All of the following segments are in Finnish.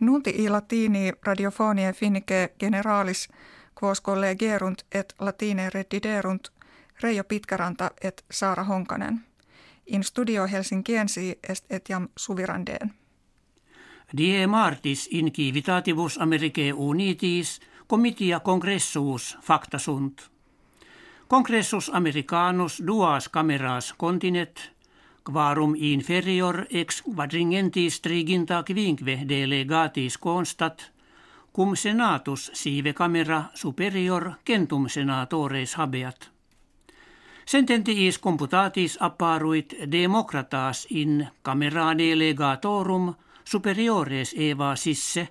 Nunti i latini radiofonie finnike generalis quos collegerunt et latine rediderunt Reijo Pitkäranta et Saara Honkanen. In studio Helsinkiensi est etiam suvirandeen. Die martis in civitatibus Americae unitis comitia congressus facta sunt. Congressus Americanus duas cameras continet, quarum inferior ex quadringentis triginta quinque delegatis constat, cum senatus sive camera superior centum senatores habeat. Sententiis computatis apparuit democratas in camera delegatorum superiores eva sisse,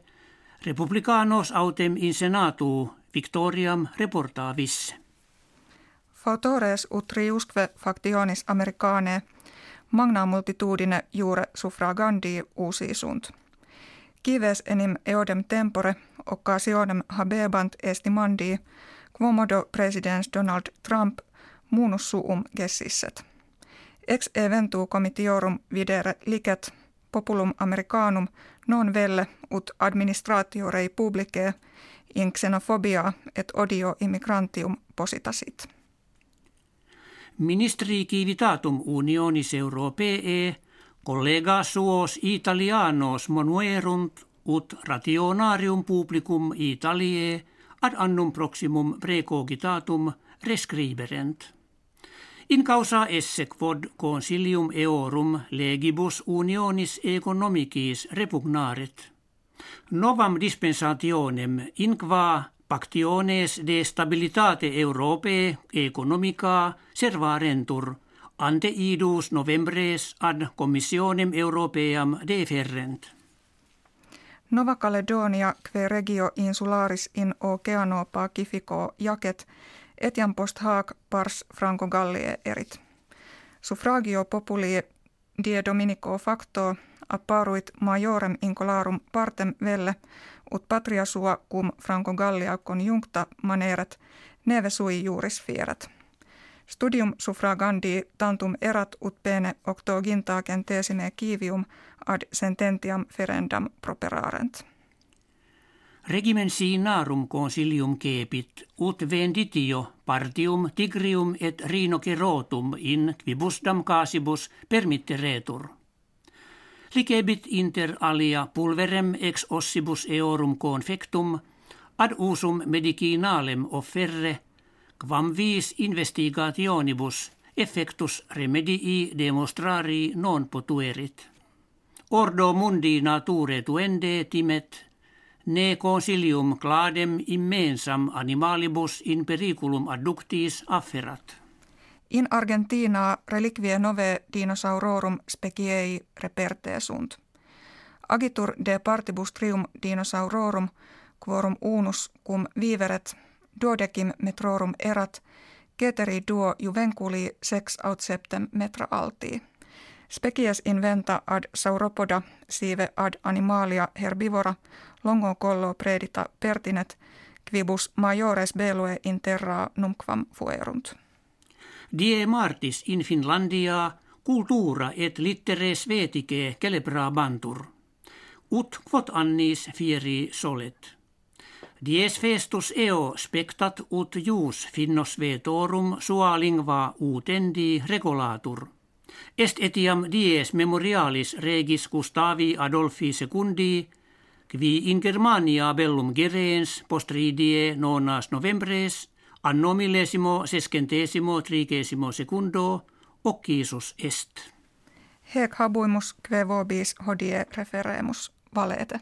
republicanos autem in senatu victoriam reportavisse. Fautores utriusque factionis americanae magna multitudine jure suffragandi usi sunt. Kives enim eodem tempore occasionem habebant estimandi quomodo presidens Donald Trump munus suum gessisset. Ex eventu comitiorum videre licet populum americanum non velle ut administratio rei publicae in xenofobia et odio immigrantium positasit. Ministri civitatum unionis Europee collega suos italianos monuerunt ut rationarium publicum Italiae ad annum proximum precogitatum rescriberent. In causa esse quod consilium eorum legibus unionis economicis repugnaret. Novam dispensationem in qua pactiones de stabilitate Europae economica servarentur ante idus novembres ad commissionem europeam deferrent. Nova Caledonia que regio insularis in oceano Pacifico jacet etiam post hac pars Franco Gallie erit. Suffragio populi die dominico facto apparuit majorem incolarum partem velle ut patria sua cum Franco Gallia conjuncta maneret neve sui juris fierat. Studium suffragandi tantum erat ut pene octogintagen tesine kivium ad sententiam ferendam properarent. Regimen sinarum consilium cepit ut venditio partium tigrium et rhinocerotum in quibusdam casibus permitteretur. Licebit inter alia pulverem ex ossibus eorum confectum ad usum medicinalem offerre quam vis investigationibus effectus remedii demonstrari non potuerit. Ordo mundi nature tuende timet ne consilium cladem immensam animalibus in periculum adductis afferat. In Argentina reliquie nove dinosaurorum speciei reperte sunt. Agitur de partibus trium dinosaurorum quorum unus cum viveret duodecim metrorum erat keteri duo juvenculi sex aut septem metra altii. Species inventa ad sauropoda sive ad animalia herbivora longo collo predita pertinet quibus majores belue in terra numquam fuerunt. Die martis in Finlandia cultura et littere svetike bantur. Ut quod annis fieri solet. Dies festus eo spectat ut jus finnos vetorum sua lingua utendi regulatur. Est etiam dies memorialis regis Gustavi Adolfi secundi, qui in Germania bellum gereens postridie nonas novembres, anno millesimo sescentesimo trigesimo secundo, occisus est. Hec habuimus que vobis hodie referemus valete.